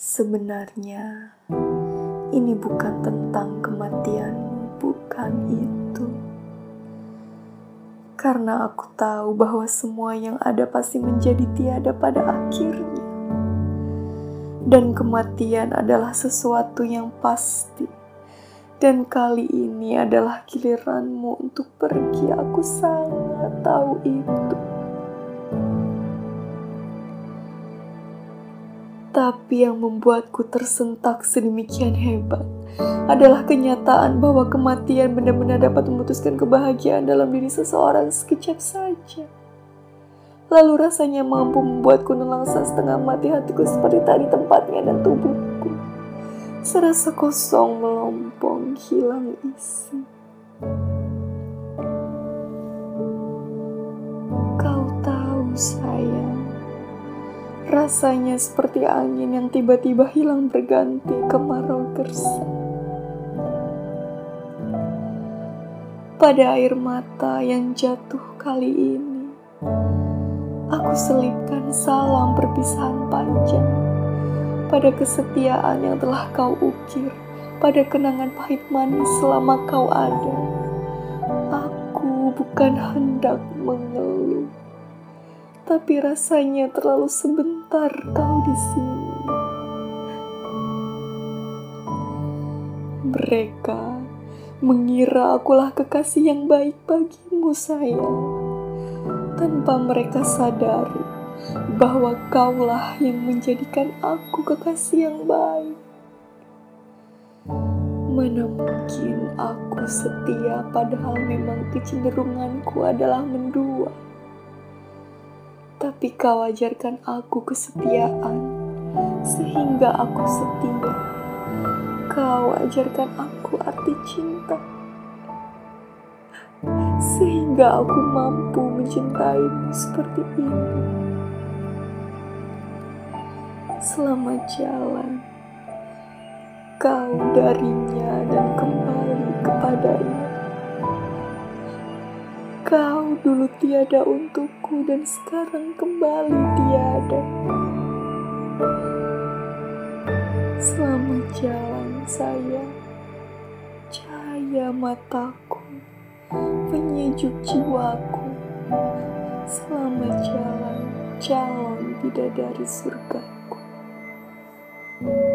Sebenarnya, ini bukan tentang kematianmu, bukan itu. Karena aku tahu bahwa semua yang ada pasti menjadi tiada pada akhirnya. Dan kematian adalah sesuatu yang pasti. Dan kali ini adalah giliranmu untuk pergi. Aku sangat tahu itu. Tapi yang membuatku tersentak sedemikian hebat adalah kenyataan bahwa kematian benar-benar dapat memutuskan kebahagiaan dalam diri seseorang sekejap saja. Lalu rasanya mampu membuatku nelangsa setengah mati hatiku seperti tadi tempatnya dan tubuhku. Serasa kosong melompong hilang isi. Kau tahu sayang Rasanya seperti angin yang tiba-tiba hilang berganti kemarau gersang. Pada air mata yang jatuh kali ini, aku selipkan salam perpisahan panjang pada kesetiaan yang telah kau ukir, pada kenangan pahit manis selama kau ada. Aku bukan hendak mengeluh tapi rasanya terlalu sebentar kau di sini. Mereka mengira akulah kekasih yang baik bagimu, sayang, tanpa mereka sadari bahwa kaulah yang menjadikan aku kekasih yang baik. Mana mungkin aku setia padahal memang kecenderunganku adalah mendua kau ajarkan aku kesetiaan sehingga aku setia. Kau ajarkan aku arti cinta sehingga aku mampu mencintaimu seperti ini. Selamat jalan kau darinya dan kembali kepadanya. Kau dulu tiada untukku dan sekarang kembali tiada. Selamat jalan sayang, cahaya mataku, penyejuk jiwaku. Selamat jalan, calon bidadari surgaku. thank you